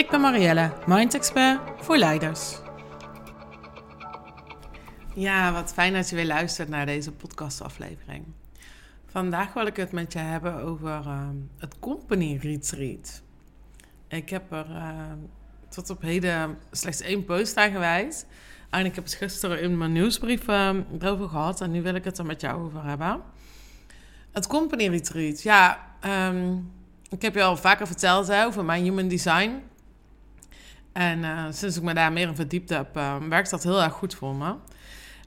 Ik ben Marielle, Mind Expert voor leiders. Ja, wat fijn dat je weer luistert naar deze podcastaflevering. Vandaag wil ik het met je hebben over uh, het Company Retreat. Ik heb er uh, tot op heden slechts één post aan gewijd. En ik heb het gisteren in mijn nieuwsbrief uh, erover gehad. En nu wil ik het er met jou over hebben. Het Company Retreat. Ja, ik heb je al vaker verteld over mijn human design. En uh, sinds ik me daar meer in verdiept heb, uh, werkt dat heel erg goed voor me.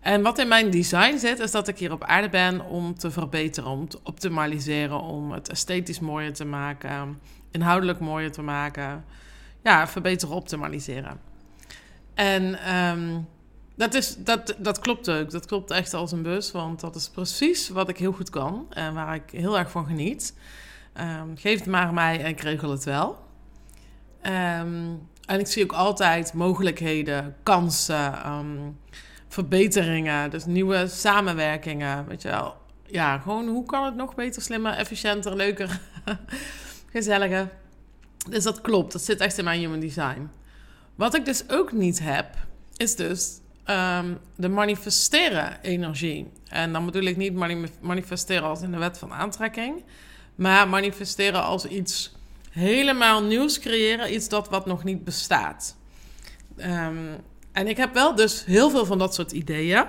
En wat in mijn design zit, is dat ik hier op aarde ben om te verbeteren, om te optimaliseren, om het esthetisch mooier te maken, inhoudelijk mooier te maken. Ja, verbeteren, optimaliseren. En um, dat, is, dat, dat klopt ook. Dat klopt echt als een bus, want dat is precies wat ik heel goed kan en waar ik heel erg van geniet. Um, geef het maar mij en ik regel het wel. Um, en ik zie ook altijd mogelijkheden, kansen, um, verbeteringen, dus nieuwe samenwerkingen. Weet je wel. Ja, gewoon hoe kan het nog beter, slimmer, efficiënter, leuker, gezelliger. Dus dat klopt, dat zit echt in mijn human design. Wat ik dus ook niet heb, is dus um, de manifesteren energie. En dan bedoel ik niet manifesteren als in de wet van aantrekking, maar manifesteren als iets helemaal nieuws creëren. Iets dat wat nog niet bestaat. Um, en ik heb wel dus heel veel van dat soort ideeën.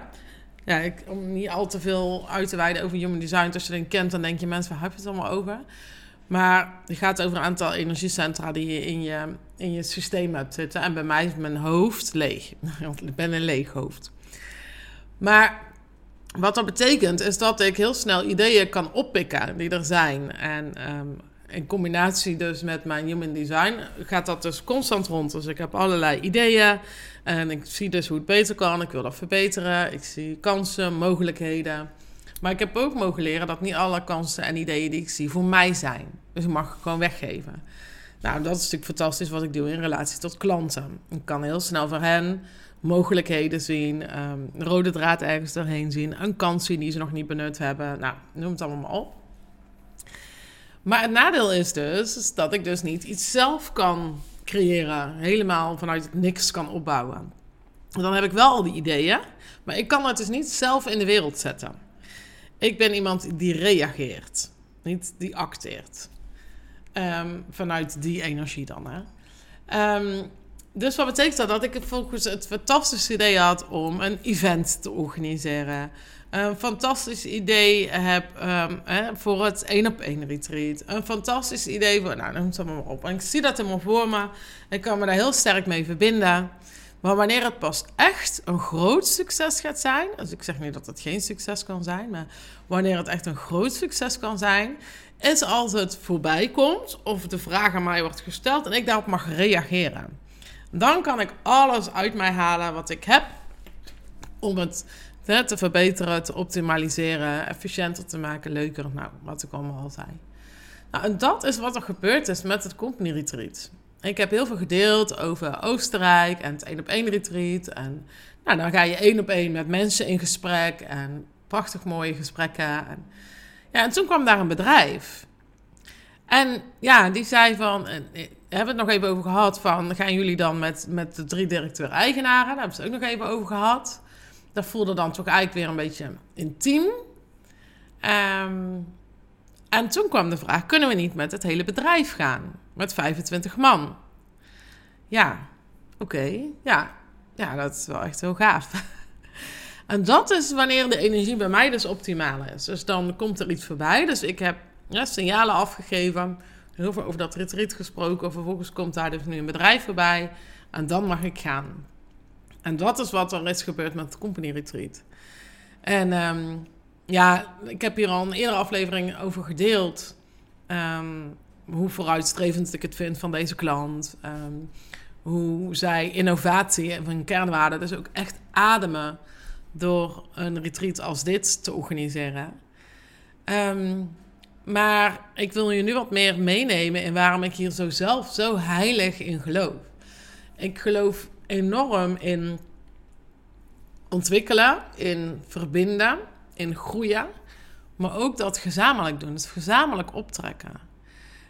Ja, ik, om niet al te veel uit te wijden over human design. Als je het kent, dan denk je mensen, waar heb je het allemaal over? Maar het gaat over een aantal energiecentra die je in je, in je systeem hebt zitten. En bij mij is mijn hoofd leeg. Want ik ben een leeg hoofd. Maar wat dat betekent, is dat ik heel snel ideeën kan oppikken die er zijn. En um, in combinatie dus met mijn human design gaat dat dus constant rond. Dus ik heb allerlei ideeën en ik zie dus hoe het beter kan. Ik wil dat verbeteren. Ik zie kansen, mogelijkheden. Maar ik heb ook mogen leren dat niet alle kansen en ideeën die ik zie voor mij zijn. Dus ik mag gewoon weggeven. Nou, dat is natuurlijk fantastisch wat ik doe in relatie tot klanten. Ik kan heel snel voor hen mogelijkheden zien, um, rode draad ergens doorheen zien, een kans zien die ze nog niet benut hebben. Nou, noem het allemaal op. Maar het nadeel is dus dat ik dus niet iets zelf kan creëren. Helemaal vanuit niks kan opbouwen. Dan heb ik wel al die ideeën, maar ik kan het dus niet zelf in de wereld zetten. Ik ben iemand die reageert, niet die acteert. Um, vanuit die energie dan. Hè. Um, dus wat betekent dat? Dat ik volgens het fantastische idee had om een event te organiseren een fantastisch idee heb um, hè, voor het één op één retreat. Een fantastisch idee voor, nou, noem het maar op. En ik zie dat helemaal voor me. Ik kan me daar heel sterk mee verbinden. Maar wanneer het pas echt een groot succes gaat zijn, dus ik zeg niet dat het geen succes kan zijn, maar wanneer het echt een groot succes kan zijn, is als het voorbij komt of de vraag aan mij wordt gesteld en ik daarop mag reageren. Dan kan ik alles uit mij halen wat ik heb om het te verbeteren, te optimaliseren, efficiënter te maken, leuker. Nou, wat ik allemaal al zei. Nou, en dat is wat er gebeurd is met het Company Retreat. Ik heb heel veel gedeeld over Oostenrijk en het één op één retreat. En nou, dan ga je één op één met mensen in gesprek en prachtig mooie gesprekken. En, ja, en toen kwam daar een bedrijf. En ja, die zei van, en, eh, hebben we het nog even over gehad van, gaan jullie dan met, met de drie directeur-eigenaren? Daar hebben ze het ook nog even over gehad dat voelde dan toch eigenlijk weer een beetje intiem. Um, en toen kwam de vraag: kunnen we niet met het hele bedrijf gaan? Met 25 man. Ja, oké. Ja. ja, dat is wel echt heel gaaf. En dat is wanneer de energie bij mij dus optimaal is. Dus dan komt er iets voorbij. Dus ik heb ja, signalen afgegeven. Heel veel over dat retreat gesproken. Vervolgens komt daar dus nu een bedrijf voorbij. En dan mag ik gaan. En dat is wat er is gebeurd met de Company Retreat. En um, ja, ik heb hier al een eerdere aflevering over gedeeld. Um, hoe vooruitstrevend ik het vind van deze klant. Um, hoe zij innovatie en hun kernwaarden dus ook echt ademen door een retreat als dit te organiseren. Ehm, maar ik wil je nu wat meer meenemen in waarom ik hier zo zelf zo heilig in geloof. Ik geloof enorm in ontwikkelen, in verbinden, in groeien. Maar ook dat gezamenlijk doen, het gezamenlijk optrekken.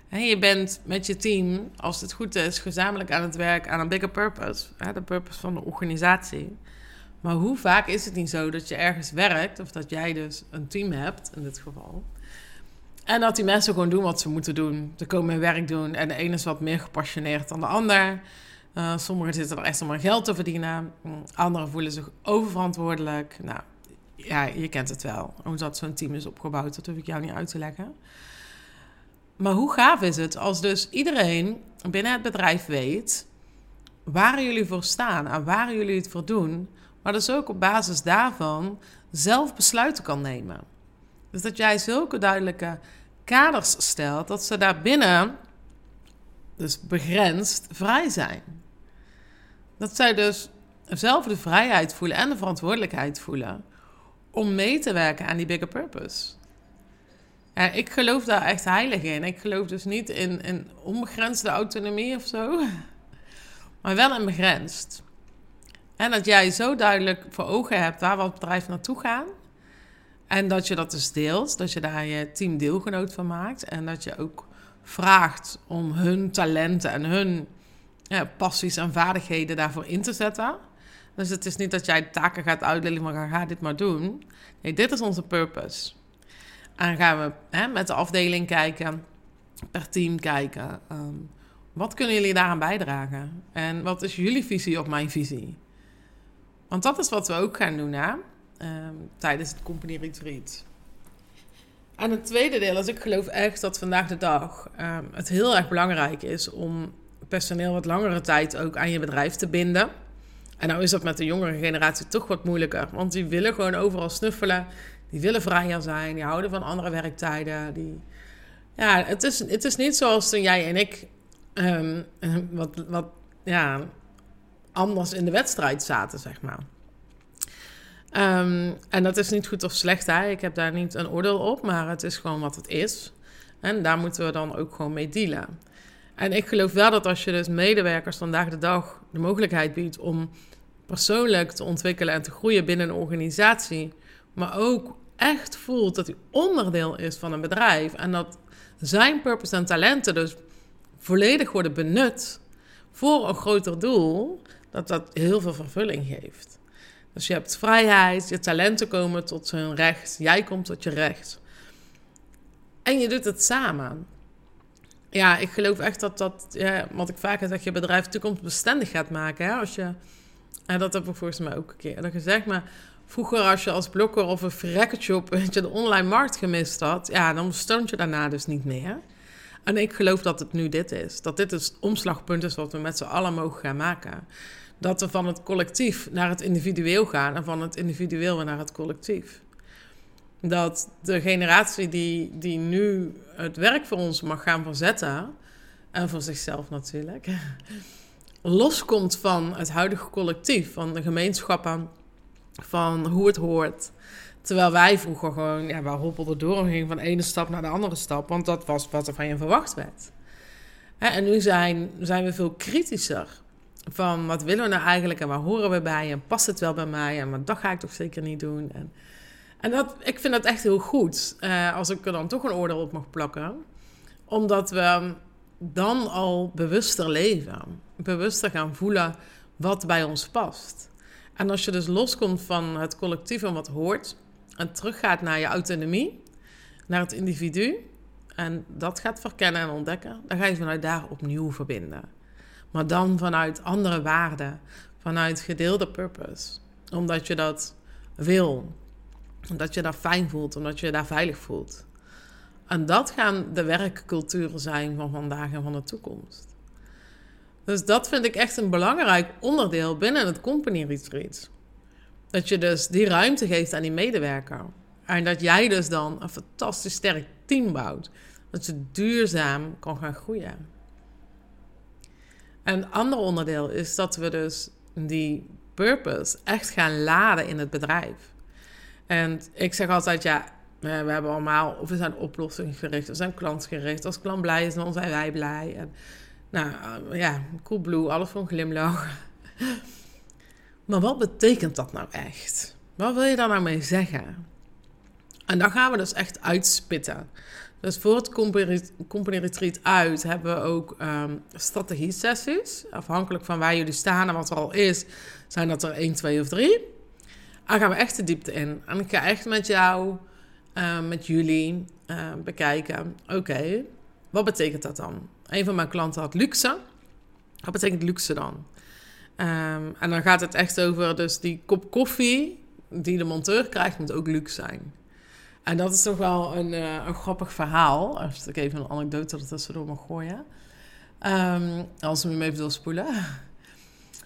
je bent met je team, als het goed is, gezamenlijk aan het werk aan een bigger purpose. de purpose van de organisatie. Maar hoe vaak is het niet zo dat je ergens werkt, of dat jij dus een team hebt in dit geval. En dat die mensen gewoon doen wat ze moeten doen. Ze komen hun werk doen en de ene is wat meer gepassioneerd dan de ander. Uh, sommigen zitten er echt om geld te verdienen. Anderen voelen zich oververantwoordelijk. Nou, ja, je kent het wel. Hoe dat zo'n team is opgebouwd, dat hoef ik jou niet uit te leggen. Maar hoe gaaf is het als dus iedereen binnen het bedrijf weet waar jullie voor staan en waar jullie het voor doen, maar dus ook op basis daarvan zelf besluiten kan nemen. Dus dat jij zulke duidelijke kaders stelt dat ze daarbinnen, dus begrensd, vrij zijn. Dat zij dus zelf de vrijheid voelen en de verantwoordelijkheid voelen om mee te werken aan die bigger purpose. Ja, ik geloof daar echt heilig in. Ik geloof dus niet in, in onbegrensde autonomie of zo, maar wel in begrensd. En dat jij zo duidelijk voor ogen hebt waar het bedrijf naartoe gaan. En dat je dat dus deelt, dat je daar je team deelgenoot van maakt. En dat je ook vraagt om hun talenten en hun ja, passies en vaardigheden daarvoor in te zetten. Dus het is niet dat jij taken gaat uitdelen, maar ga dit maar doen. Nee, dit is onze purpose. En gaan we hè, met de afdeling kijken, per team kijken. Ehm, wat kunnen jullie daaraan bijdragen? En wat is jullie visie op mijn visie? Want dat is wat we ook gaan doen hè? Ehm, tijdens het Company Retreat. En het tweede deel is, ik geloof echt dat vandaag de dag um, het heel erg belangrijk is om personeel wat langere tijd ook aan je bedrijf te binden. En nou is dat met de jongere generatie toch wat moeilijker, want die willen gewoon overal snuffelen. Die willen vrijer zijn, die houden van andere werktijden. Die... Ja, het is, het is niet zoals toen jij en ik ehm, wat, wat ja, anders in de wedstrijd zaten, zeg maar. Ehm, en dat is niet goed of slecht, hè? ik heb daar niet een oordeel op, maar het is gewoon wat het is. En daar moeten we dan ook gewoon mee dealen. En ik geloof wel dat als je dus medewerkers vandaag de dag de mogelijkheid biedt om persoonlijk te ontwikkelen en te groeien binnen een organisatie, maar ook echt voelt dat hij onderdeel is van een bedrijf en dat zijn purpose en talenten dus volledig worden benut voor een groter doel, dat dat heel veel vervulling geeft. Dus je hebt vrijheid, je talenten komen tot hun recht, jij komt tot je recht. En je doet het samen. Ja, ik geloof echt dat dat, ja, wat ik vaker zeg, je bedrijf toekomstbestendig gaat maken. Hè? Als je, en dat heb ik volgens mij ook een keer gezegd, maar vroeger als je als blokker of een weet je, de online markt gemist had, ja, dan stond je daarna dus niet meer. En ik geloof dat het nu dit is. Dat dit het omslagpunt is wat we met z'n allen mogen gaan maken. Dat we van het collectief naar het individueel gaan en van het individueel naar het collectief. Dat de generatie die, die nu het werk voor ons mag gaan verzetten, en voor zichzelf natuurlijk, loskomt van het huidige collectief, van de gemeenschappen, van hoe het hoort. Terwijl wij vroeger gewoon, ja, we hoppelden door en gingen van de ene stap naar de andere stap, want dat was wat er van je verwacht werd. En nu zijn, zijn we veel kritischer van wat willen we nou eigenlijk en waar horen we bij en past het wel bij mij en wat dat ga ik toch zeker niet doen. En, en dat, ik vind dat echt heel goed, eh, als ik er dan toch een oordeel op mag plakken. Omdat we dan al bewuster leven, bewuster gaan voelen wat bij ons past. En als je dus loskomt van het collectief en wat hoort en teruggaat naar je autonomie, naar het individu en dat gaat verkennen en ontdekken, dan ga je vanuit daar opnieuw verbinden. Maar dan vanuit andere waarden, vanuit gedeelde purpose. Omdat je dat wil. Omdat je daar fijn voelt, omdat je je daar veilig voelt. En dat gaan de werkculturen zijn van vandaag en van de toekomst. Dus dat vind ik echt een belangrijk onderdeel binnen het company retreat. Dat je dus die ruimte geeft aan die medewerker. En dat jij dus dan een fantastisch sterk team bouwt. Dat je duurzaam kan gaan groeien. een ander onderdeel is dat we dus die purpose echt gaan laden in het bedrijf. En ik zeg altijd, ja, we hebben allemaal, of we zijn oplossingsgericht, we zijn klantgericht. Als klant blij is, dan zijn wij blij. En, nou ja, cool blue, alles van glimlach. Maar wat betekent dat nou echt? Wat wil je daar nou mee zeggen? En dan gaan we dus echt uitspitten. Dus voor het company, retreat uit hebben we ook um, strategie sessies. Afhankelijk van waar jullie staan en wat er al is, zijn dat er 1, 2 of 3. Dan gaan we echt de diepte in. En ik ga echt met jou, uh, met jullie uh, bekijken. Oké, wat betekent dat dan? Een van mijn klanten had luxe. Wat betekent luxe dan? Um, en dan gaat het echt over dus die kop koffie die de monteur krijgt, moet ook luxe zijn. En dat is toch wel een, uh, een grappig verhaal. Als ik even een anekdote er tussendoor mag gooien. Um, als we hem even doorspoelen.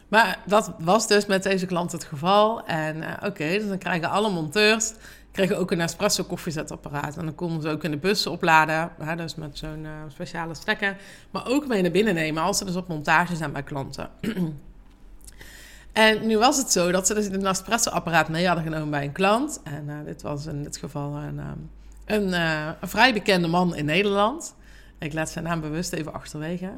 Maar dat was dus met deze klant het geval. En uh, oké, dus dan krijgen alle monteurs kregen ook een espresso koffiezetapparaat. En dan konden ze ook in de bussen opladen. Hè, dus met zo'n uh, speciale stekker. Maar ook mee naar binnen nemen als ze dus op montage zijn bij klanten. En nu was het zo dat ze dus een espresso-apparaat mee hadden genomen bij een klant. En uh, dit was in dit geval een, een, vrij bekende man in Nederland. Ik laat zijn naam bewust even achterwege.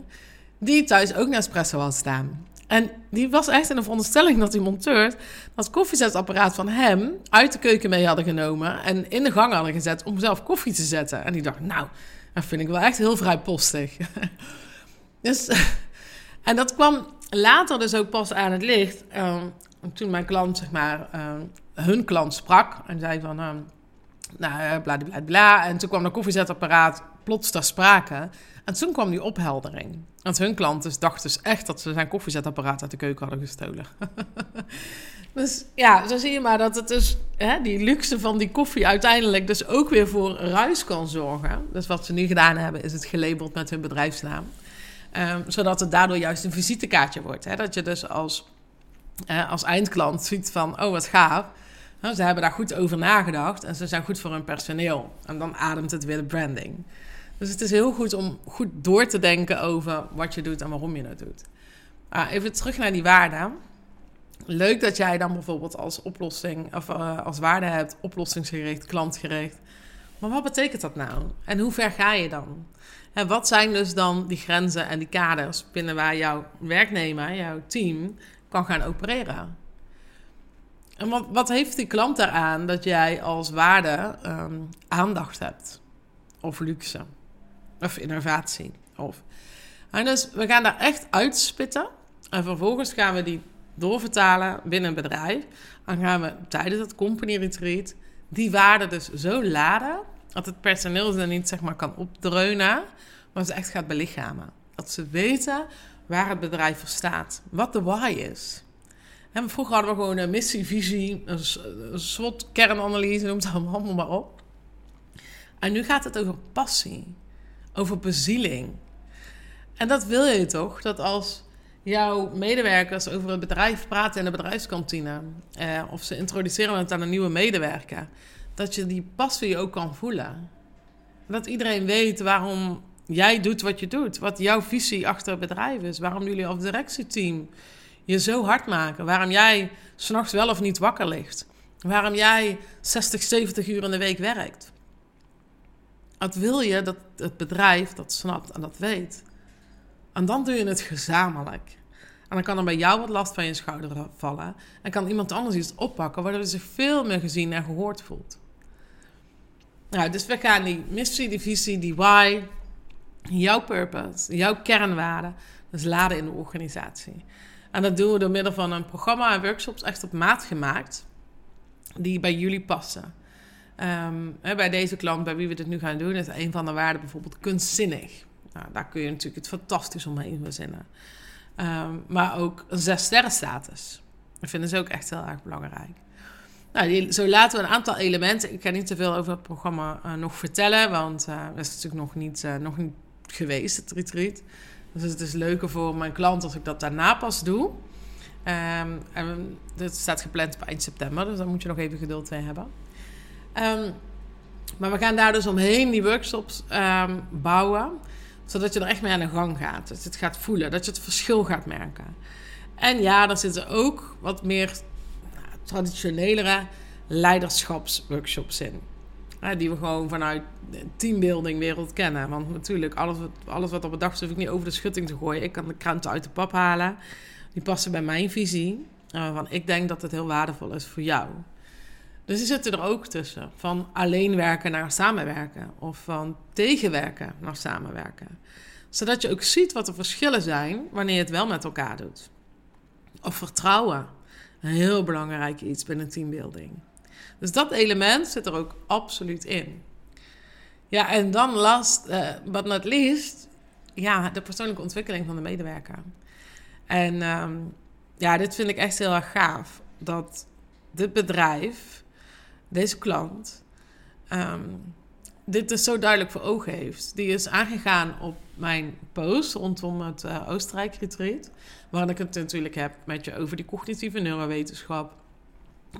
Die thuis ook een espresso had staan. En die was echt in de veronderstelling dat die monteur dat koffiezetapparaat van hem uit de keuken mee hadden genomen. En in de gang hadden gezet om zelf koffie te zetten. En die dacht, nou, dat vind ik wel echt heel vrijpostig. dus, en dat kwam later dus ook pas aan het licht. Uh, toen mijn klant, zeg maar, uh, hun klant sprak en zei van, uh, nou, bla, bla, bla. En toen kwam de koffiezetapparaat plots ter sprake. En toen kwam die opheldering. Want hun klant dus dacht dus echt dat ze zijn koffiezetapparaat uit de keuken hadden gestolen. dus ja, zo zie je maar dat het dus, hè, die luxe van die koffie uiteindelijk dus ook weer voor ruis kan zorgen. Dus wat ze nu gedaan hebben, is het gelabeld met hun bedrijfsnaam. Um, zodat het daardoor juist een visitekaartje wordt. Hè? Dat je dus als, als eindklant ziet van, oh wat gaaf. Nou, ze hebben daar goed over nagedacht en ze zijn goed voor hun personeel. En dan ademt het weer de branding. Dus het is heel goed om goed door te denken over wat je doet en waarom je het doet. Uh, even terug naar die waarde. Leuk dat jij dan bijvoorbeeld als oplossing of uh, als waarde hebt oplossingsgericht, klantgericht. Maar wat betekent dat nou? En hoe ver ga je dan? En wat zijn dus dan die grenzen en die kaders binnen waar jouw werknemer, jouw team, kan gaan opereren? En wat, wat heeft die klant daaraan dat jij als waarde um, aandacht hebt? Of luxe? Of innovatie? Of... Dus we gaan daar echt uitspitten. En vervolgens gaan we die doorvertalen binnen een bedrijf. Dan gaan we tijdens het company retreat die waarde dus zo laden dat het personeel ze niet zeg maar kan opdreunen, maar ze echt gaat belichamen. Dat ze weten waar het bedrijf voor staat, wat de why is. En vroeger hadden we gewoon een missie, visie, een SWOT, kernanalyse, noem het allemaal maar op. En nu gaat het over passie, over bezieling. En dat wil je toch? Dat als jouw medewerkers over het bedrijf praten in de bedrijfskantine, eh, of ze introduceren het aan een nieuwe medewerker, dat je die passie ook kan voelen. Dat iedereen weet waarom jij doet wat je doet. Wat jouw visie achter het bedrijf is. Waarom jullie als directieteam je zo hard maken. Waarom jij s'nachts wel of niet wakker ligt. Waarom jij 60, 70 uur in de week werkt. Dat wil je dat het bedrijf dat snapt en dat weet. En dan doe je het gezamenlijk. En dan kan er bij jou wat last van je schouder vallen. En kan iemand anders iets oppakken, waardoor je zich veel meer gezien en gehoord voelt. Nou, dus we gaan die missie, die visie, die why, jouw purpose, jouw kernwaarden, dus laden in de organisatie. En dat doen we door middel van een programma en workshops echt op maat gemaakt, die bij jullie passen. Um, bij deze klant, bij wie we dit nu gaan doen, is een van de waarden bijvoorbeeld kunstzinnig. Nou, daar kun je natuurlijk het fantastisch omheen verzinnen. Um, maar ook een zes sterren status. Dat vinden ze ook echt heel erg belangrijk. Nou, zo laten we een aantal elementen. Ik ga niet te veel over het programma uh, nog vertellen, want uh, dat is natuurlijk nog niet, uh, nog niet geweest, het retreat. Dus het is leuker voor mijn klant als ik dat daarna pas doe. Um, en staat gepland op eind september, dus daar moet je nog even geduld mee hebben. Um, maar we gaan daar dus omheen die workshops um, bouwen Zodat je er echt mee aan de gang gaat. Dat je het gaat voelen. Dat je het verschil gaat merken. En ja, daar zitten ook wat meer nou, traditionelere leiderschapsworkshops in. die we gewoon vanuit de teambuilding wereld kennen. Want natuurlijk, alles wat, alles wat op het dag hoef ik niet over de schutting te gooien. Ik kan de kranten uit de pap halen. Die passen bij mijn visie. Waarvan ik denk dat het heel waardevol is voor jou. Dus die zitten er ook tussen. Van alleen werken naar samenwerken. Of van tegenwerken naar samenwerken. Zodat je ook ziet wat de verschillen zijn wanneer je het wel met elkaar doet. Of vertrouwen. Een heel belangrijk iets binnen teambuilding. Dus dat element zit er ook absoluut in. Ja, en dan last uh, but not least, ja, de persoonlijke ontwikkeling van de medewerker. En ehm, ja, dit vind ik echt heel erg gaaf. Dat dit bedrijf, deze klant, ehm, dit dus zo duidelijk voor ogen heeft. Die is aangegaan op mijn post rondom het uh, Oostenrijk retreat. Waarin ik het natuurlijk heb met je over die cognitieve neurowetenschap.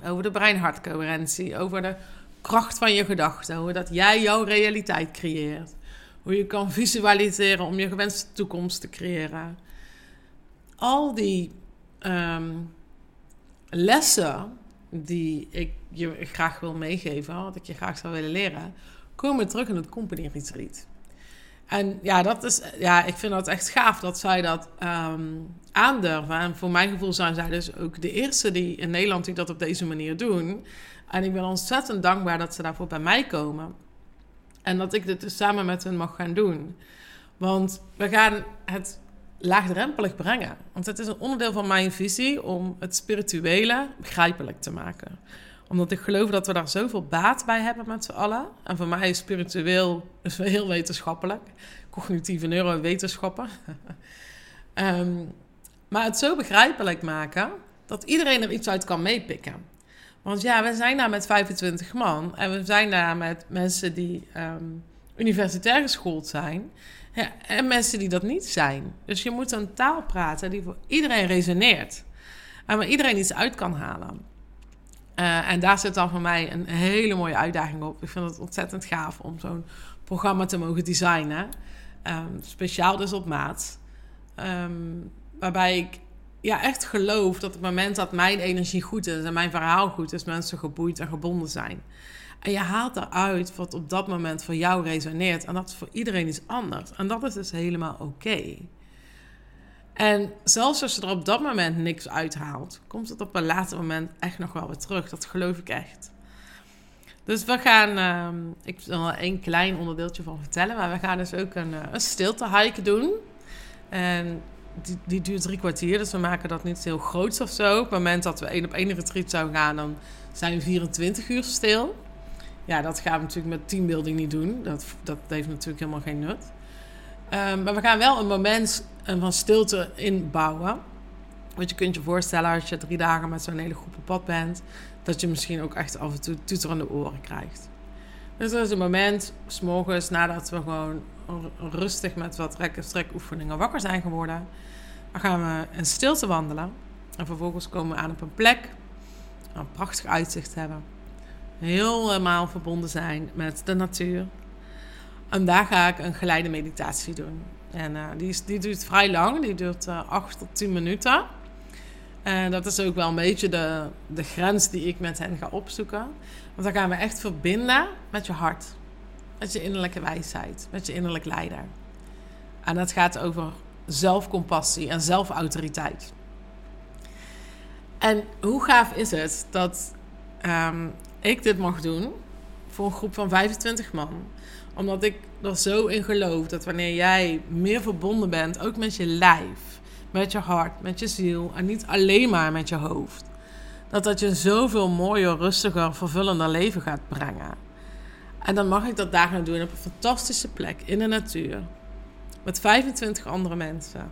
Over de brein-hartcoherentie. Over de kracht van je gedachten. Hoe dat jij jouw realiteit creëert. Hoe je kan visualiseren om je gewenste toekomst te creëren. Al die ehm, lessen die ik je graag wil meegeven, wat ik je graag zou willen leren, komen terug in het company retreat. En ja, dat is, ja, ik vind dat echt gaaf dat zij dat um, aandurven. En voor mijn gevoel zijn zij dus ook de eerste die in Nederland die dat op deze manier doen. En ik ben ontzettend dankbaar dat ze daarvoor bij mij komen. En dat ik dit dus samen met hen mag gaan doen. Want we gaan het laagdrempelig brengen. Want het is een onderdeel van mijn visie om het spirituele begrijpelijk te maken omdat ik geloof dat we daar zoveel baat bij hebben met z'n allen. En voor mij is spiritueel is heel wetenschappelijk. Cognitieve neurowetenschappen. um, maar het zo begrijpelijk maken dat iedereen er iets uit kan meepikken. Want ja, we zijn daar met 25 man. En we zijn daar met mensen die um, universitair geschoold zijn. Ja, en mensen die dat niet zijn. Dus je moet een taal praten die voor iedereen resoneert. En waar iedereen iets uit kan halen. Uh, en daar zit dan voor mij een hele mooie uitdaging op. Ik vind het ontzettend gaaf om zo'n programma te mogen designen. Um, speciaal dus op maat. Um, waarbij ik ja, echt geloof dat op het moment dat mijn energie goed is en mijn verhaal goed is, mensen geboeid en gebonden zijn. En je haalt eruit wat op dat moment voor jou resoneert. En dat is voor iedereen iets anders. En dat is dus helemaal oké. En zelfs als je er op dat moment niks uithaalt, komt het op een later moment echt nog wel weer terug. Dat geloof ik echt. Dus we gaan, uh, ik wil er één klein onderdeeltje van vertellen, maar we gaan dus ook een, eh, een stilte hike doen. En die, die, duurt drie kwartier, dus we maken dat niet heel groot of zo. Op het moment dat we één op één retreat zouden gaan, dan zijn we 24 uur stil. Ja, dat gaan we natuurlijk met teambuilding niet doen. Dat, dat heeft natuurlijk helemaal geen nut. Um, maar we gaan wel een moment van stilte inbouwen. Want je kunt je voorstellen als je drie dagen met zo'n hele groep op pad bent, dat je misschien ook echt af en toe tuterende oren krijgt. Dus dat is een moment, s'morgens nadat we gewoon rustig met wat rek- en strek oefeningen wakker zijn geworden, dan gaan we in stilte wandelen. En vervolgens komen we aan op een plek, een prachtig uitzicht hebben. Helemaal verbonden zijn met de natuur. En daar ga ik een geleide meditatie doen. En uh, die, is, die duurt vrij lang, die duurt uh, 8 tot 10 minuten. En dat is ook wel een beetje de, de grens die ik met hen ga opzoeken. Want dan gaan we echt verbinden met je hart. Met je innerlijke wijsheid, met je innerlijk leider. En dat gaat over zelfcompassie en zelfautoriteit. En hoe gaaf is het dat um, ik dit mag doen voor een groep van 25 man? Omdat ik er zo in geloof dat wanneer jij meer verbonden bent, ook met je lijf, met je hart, met je ziel en niet alleen maar met je hoofd, dat dat je zoveel mooier, rustiger, vervullender leven gaat brengen. En dan mag ik dat daar gaan doen op een fantastische plek in de natuur. Met 25 andere mensen.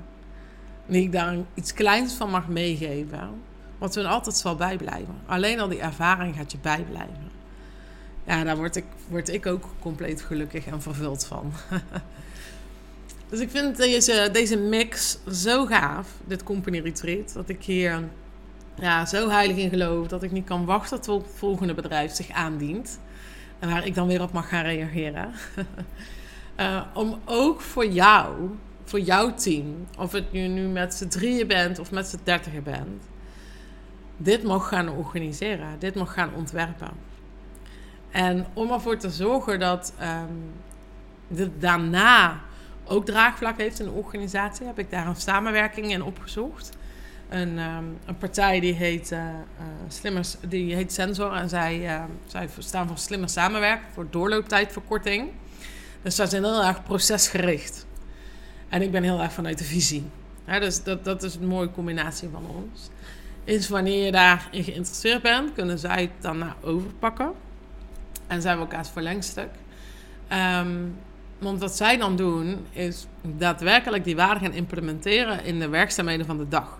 Die ik daar iets kleins van mag meegeven. Wat hun altijd zal bijblijven. Alleen al die ervaring gaat je bijblijven ja, daar word ik, word ik ook compleet gelukkig en vervuld van. dus ik vind deze, deze mix zo gaaf, dit company retreat, dat ik hier ja, zo heilig in geloof dat ik niet kan wachten tot het volgende bedrijf zich aandient. En waar ik dan weer op mag gaan reageren. Uh, om ook voor jou, voor jouw team, of het nu, nu met z'n drieën bent of met z'n dertigen bent, dit mag gaan organiseren, dit mag gaan ontwerpen. En om ervoor te zorgen dat um, dit daarna ook draagvlak heeft in de organisatie, heb ik daar een samenwerking in opgezocht. Een, um, een partij die heet, uh, slimmer, die heet Sensor en zij, uh, zij staan voor slimmer samenwerken, voor doorlooptijdverkorting. Dus zij zijn heel erg procesgericht. En ik ben heel erg vanuit de visie. dus dat, dat is een mooie combinatie van ons. Is wanneer je daarin geïnteresseerd bent, kunnen zij het dan naar overpakken. En zijn we elkaars verlengstuk. Um, want wat zij dan doen, is daadwerkelijk die waarde gaan implementeren in de werkzaamheden van de dag.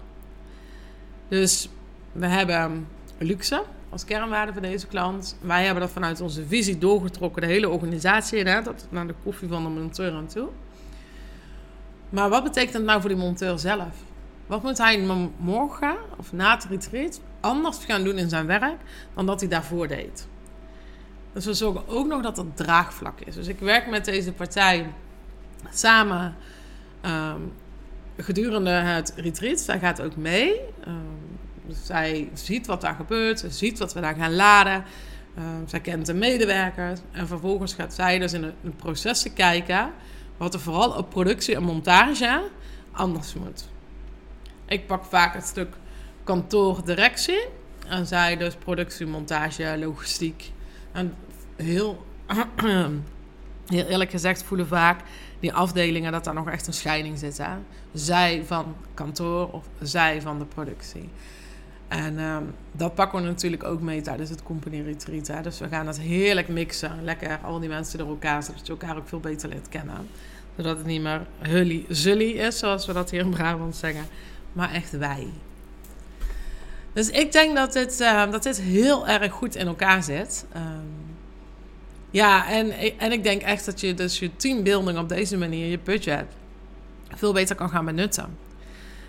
Dus we hebben luxe als kernwaarde voor deze klant. Wij hebben dat vanuit onze visie doorgetrokken, de hele organisatie, dat naar de koffie van de monteur aan toe. Maar wat betekent dat nou voor die monteur zelf? Wat moet hij morgen of na het retreat anders gaan doen in zijn werk dan dat hij daarvoor deed? Dus we zorgen ook nog dat er draagvlak is. Dus ik werk met deze partij samen um, gedurende het retreat. Zij gaat ook mee. Um, dus zij ziet wat daar gebeurt. Ziet wat we daar gaan laden. Um, zij kent de medewerkers. En vervolgens gaat zij dus in de, in processen kijken. Wat er vooral op productie en montage anders moet. Ik pak vaak het stuk kantoordirectie. En zij dus productie, montage, logistiek. En heel, heel eerlijk gezegd voelen vaak die afdelingen dat daar nog echt een scheiding zit. Hè? Zij van kantoor of zij van de productie. En um, dat pakken we natuurlijk ook mee tijdens het company retreat. Hè? Dus we gaan dat heerlijk mixen. Lekker al die mensen door elkaar, zodat je elkaar ook veel beter leert kennen. Zodat het niet meer hully zully is, zoals we dat hier in Brabant zeggen. Maar echt wij. Dus ik denk dat dit, uh, dat dit heel erg goed in elkaar zit. Um, ja, en, en ik denk echt dat je dus je teambuilding op deze manier, je budget, veel beter kan gaan benutten.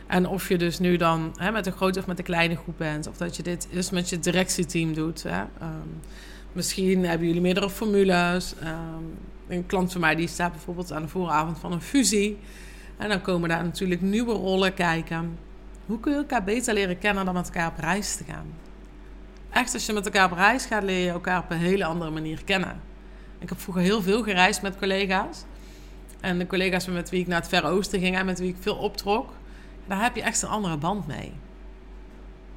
En of je dus nu dan hè, met een grote of met een kleine groep bent, of dat je dit dus met je directieteam doet. Hè. Um, misschien hebben jullie meerdere formules. Um, een klant van mij die staat bijvoorbeeld aan de vooravond van een fusie. En dan komen daar natuurlijk nieuwe rollen kijken. Hoe kun je elkaar beter leren kennen dan met elkaar op reis te gaan? Echt, als je met elkaar op reis gaat, leer je elkaar op een hele andere manier kennen. Ik heb vroeger heel veel gereisd met collega's. En de collega's met wie ik naar het Verre Oosten ging en met wie ik veel optrok, daar heb je echt een andere band mee.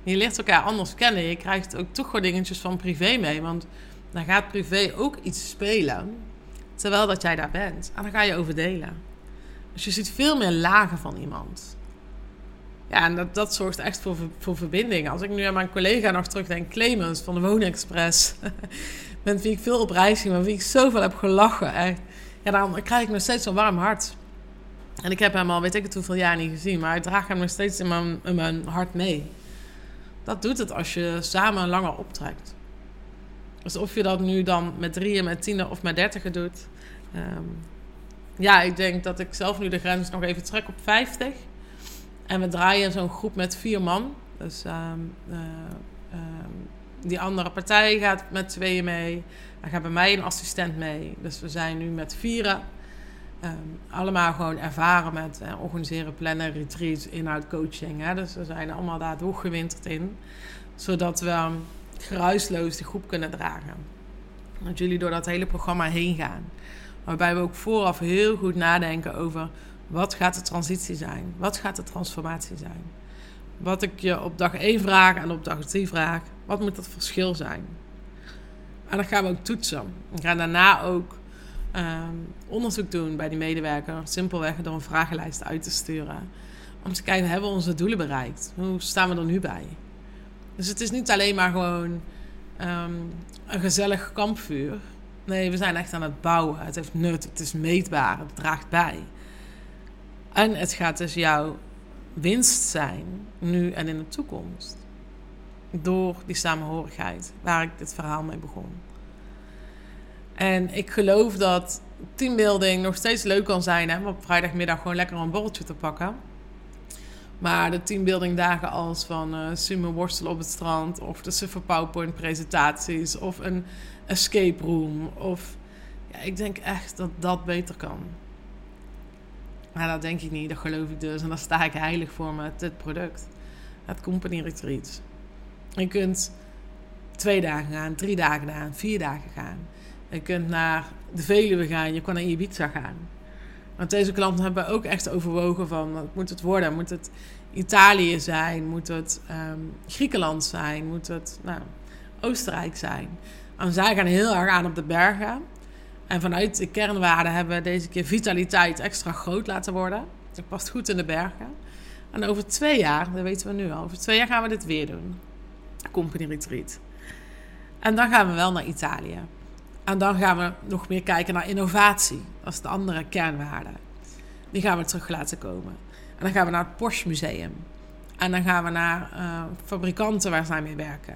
Je leert elkaar anders kennen. Je krijgt ook toch gewoon dingetjes van privé mee. Want dan gaat privé ook iets spelen. Terwijl dat jij daar bent. En dan ga je over delen. Dus je ziet veel meer lagen van iemand. Ja, en dat, dat zorgt echt voor, voor verbinding. Als ik nu aan mijn collega nog terugdenk, Clemens van de Woonexpress. met wie ik veel op reis ging, met wie ik zoveel heb gelachen. Ja, dan krijg ik nog steeds zo'n warm hart. En ik heb hem al weet ik het hoeveel jaar niet gezien, maar ik draag hem nog steeds in mijn, in mijn hart mee. Dat doet het als je samen langer optrekt. Dus of je dat nu dan met drieën, met tienen of met dertigen doet. Um, ja, ik denk dat ik zelf nu de grens nog even trek op 50. En we draaien zo'n groep met vier man. Dus um, uh, um, die andere partij gaat met tweeën mee. Dan gaat bij mij een assistent mee. Dus we zijn nu met vieren. Um, allemaal gewoon ervaren met organiseren, plannen, retreats, inhoud, coaching. Hè? Dus we zijn allemaal daar doorgewinterd in. Zodat we geruisloos de groep kunnen dragen. Dat jullie door dat hele programma heen gaan. Waarbij we ook vooraf heel goed nadenken over wat gaat de transitie zijn? Wat gaat de transformatie zijn? Wat ik je op dag 1 vraag en op dag 3 vraag, wat moet het verschil zijn? En dan gaan we ook toetsen. We gaan daarna ook um, onderzoek doen bij die medewerker. Simpelweg door een vragenlijst uit te sturen. Om te kijken, hebben we onze doelen bereikt? Hoe staan we er nu bij? Dus het is niet alleen maar gewoon um, een gezellig kampvuur. Nee, we zijn echt aan het bouwen. Het heeft nut, het is meetbaar, het draagt bij. En het gaat dus jouw winst zijn, nu en in de toekomst. Door die samenhorigheid, waar ik dit verhaal mee begon. En ik geloof dat teambuilding nog steeds leuk kan zijn. Hè? Om op vrijdagmiddag gewoon lekker een borreltje te pakken. Maar de teambuilding dagen als van uh, sumo worstelen op het strand... of de suffer PowerPoint presentaties of een escape room... of Ja, ik denk echt dat dat beter kan. Maar dat denk ik niet, dat geloof ik dus. En daar sta ik heilig voor met dit product. Het Company Retreat. Je kunt twee dagen gaan, drie dagen gaan, vier dagen gaan. Je kunt naar de Veluwe gaan, je kan naar Ibiza gaan. Want deze klanten hebben ook echt overwogen van... moet het worden? Moet het Italië zijn? Moet het um, Griekenland zijn? Moet het nou, Oostenrijk zijn? En zij gaan heel erg aan op de bergen. En vanuit de kernwaarden hebben we deze keer vitaliteit extra groot laten worden. Dat past goed in de bergen. En over twee jaar, dat weten we nu al, over twee jaar gaan we dit weer doen. Company Retreat. En dan gaan we wel naar Italië. En dan gaan we nog meer kijken naar innovatie. Dat is de andere kernwaarde. Die gaan we terug laten komen. En dan gaan we naar het Porsche Museum. En dan gaan we naar uh, fabrikanten waar zij mee werken.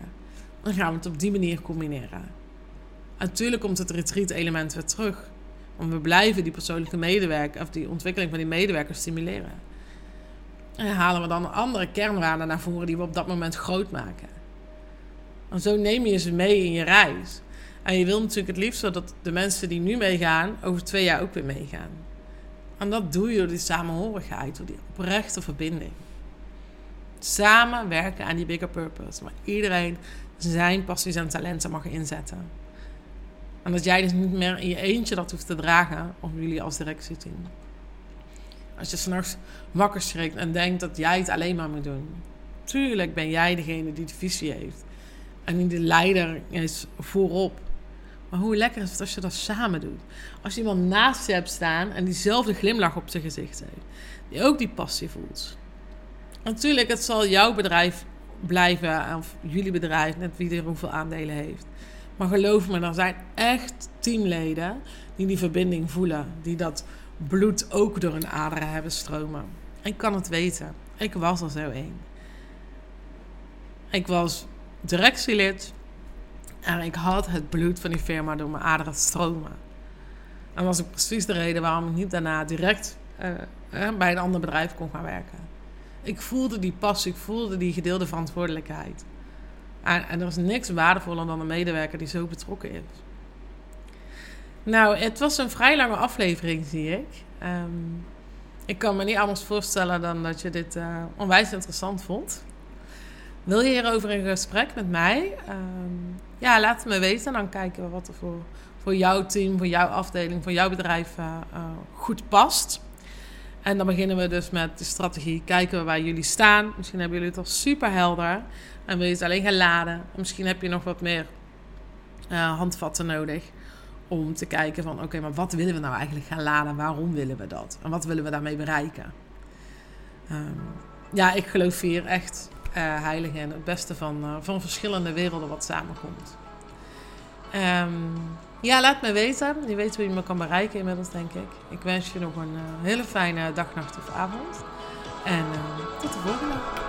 Dan gaan we het op die manier combineren. Natuurlijk komt het retreat-element weer terug. Want we blijven die persoonlijke medewerker, of die ontwikkeling van die medewerkers stimuleren. En halen we dan andere kernwaarden naar voren die we op dat moment groot maken. En zo neem je ze mee in je reis. En je wil natuurlijk het liefst dat de mensen die nu meegaan, over twee jaar ook weer meegaan. En dat doe je door die samenhorigheid, door die oprechte verbinding. Samen werken aan die bigger purpose. Waar iedereen zijn passies en talenten mag inzetten. En dat jij dus niet meer in je eentje dat hoeft te dragen, of jullie als directieteam. Als je s'nachts wakker schrikt en denkt dat jij het alleen maar moet doen. Tuurlijk ben jij degene die de visie heeft. En die de leider is voorop. Maar hoe lekker is het als je dat samen doet? Als je iemand naast je hebt staan en diezelfde glimlach op zijn gezicht heeft. Die ook die passie voelt. Natuurlijk, het zal jouw bedrijf blijven, of jullie bedrijf, net wie er hoeveel aandelen heeft. Maar geloof me, er zijn echt teamleden die die verbinding voelen. Die dat bloed ook door hun aderen hebben stromen. Ik kan het weten. Ik was er zo één. Ik was directielid. En ik had het bloed van die firma door mijn aderen stromen. En was ook precies de reden waarom ik niet daarna direct uh, bij een ander bedrijf kon gaan werken. Ik voelde die passie, ik voelde die gedeelde verantwoordelijkheid. En, er is niks waardevoller dan een medewerker die zo betrokken is. Nou, het was een vrij lange aflevering, zie ik. Um, ik kan me niet anders voorstellen dan dat je dit uh, onwijs interessant vond. Wil je hierover in gesprek met mij? Um, ja, laat het me weten. Dan kijken we wat er voor, voor jouw team, voor jouw afdeling, voor jouw bedrijf uh, uh, goed past. En dan beginnen we dus met de strategie. Kijken we waar jullie staan. Misschien hebben jullie het al super helder. En wil je het alleen gaan laden. Misschien heb je nog wat meer uh, handvatten nodig. Om te kijken van oké, maar wat willen we nou eigenlijk gaan laden? Waarom willen we dat? En wat willen we daarmee bereiken? Um, ja, ik geloof hier echt uh, heilig in. Het beste van, uh, van verschillende werelden wat samenkomt. Um, ja, laat me weten. Je weet hoe je me kan bereiken inmiddels, denk ik. Ik wens je nog een uh, hele fijne dag, nacht of avond. En tot de volgende.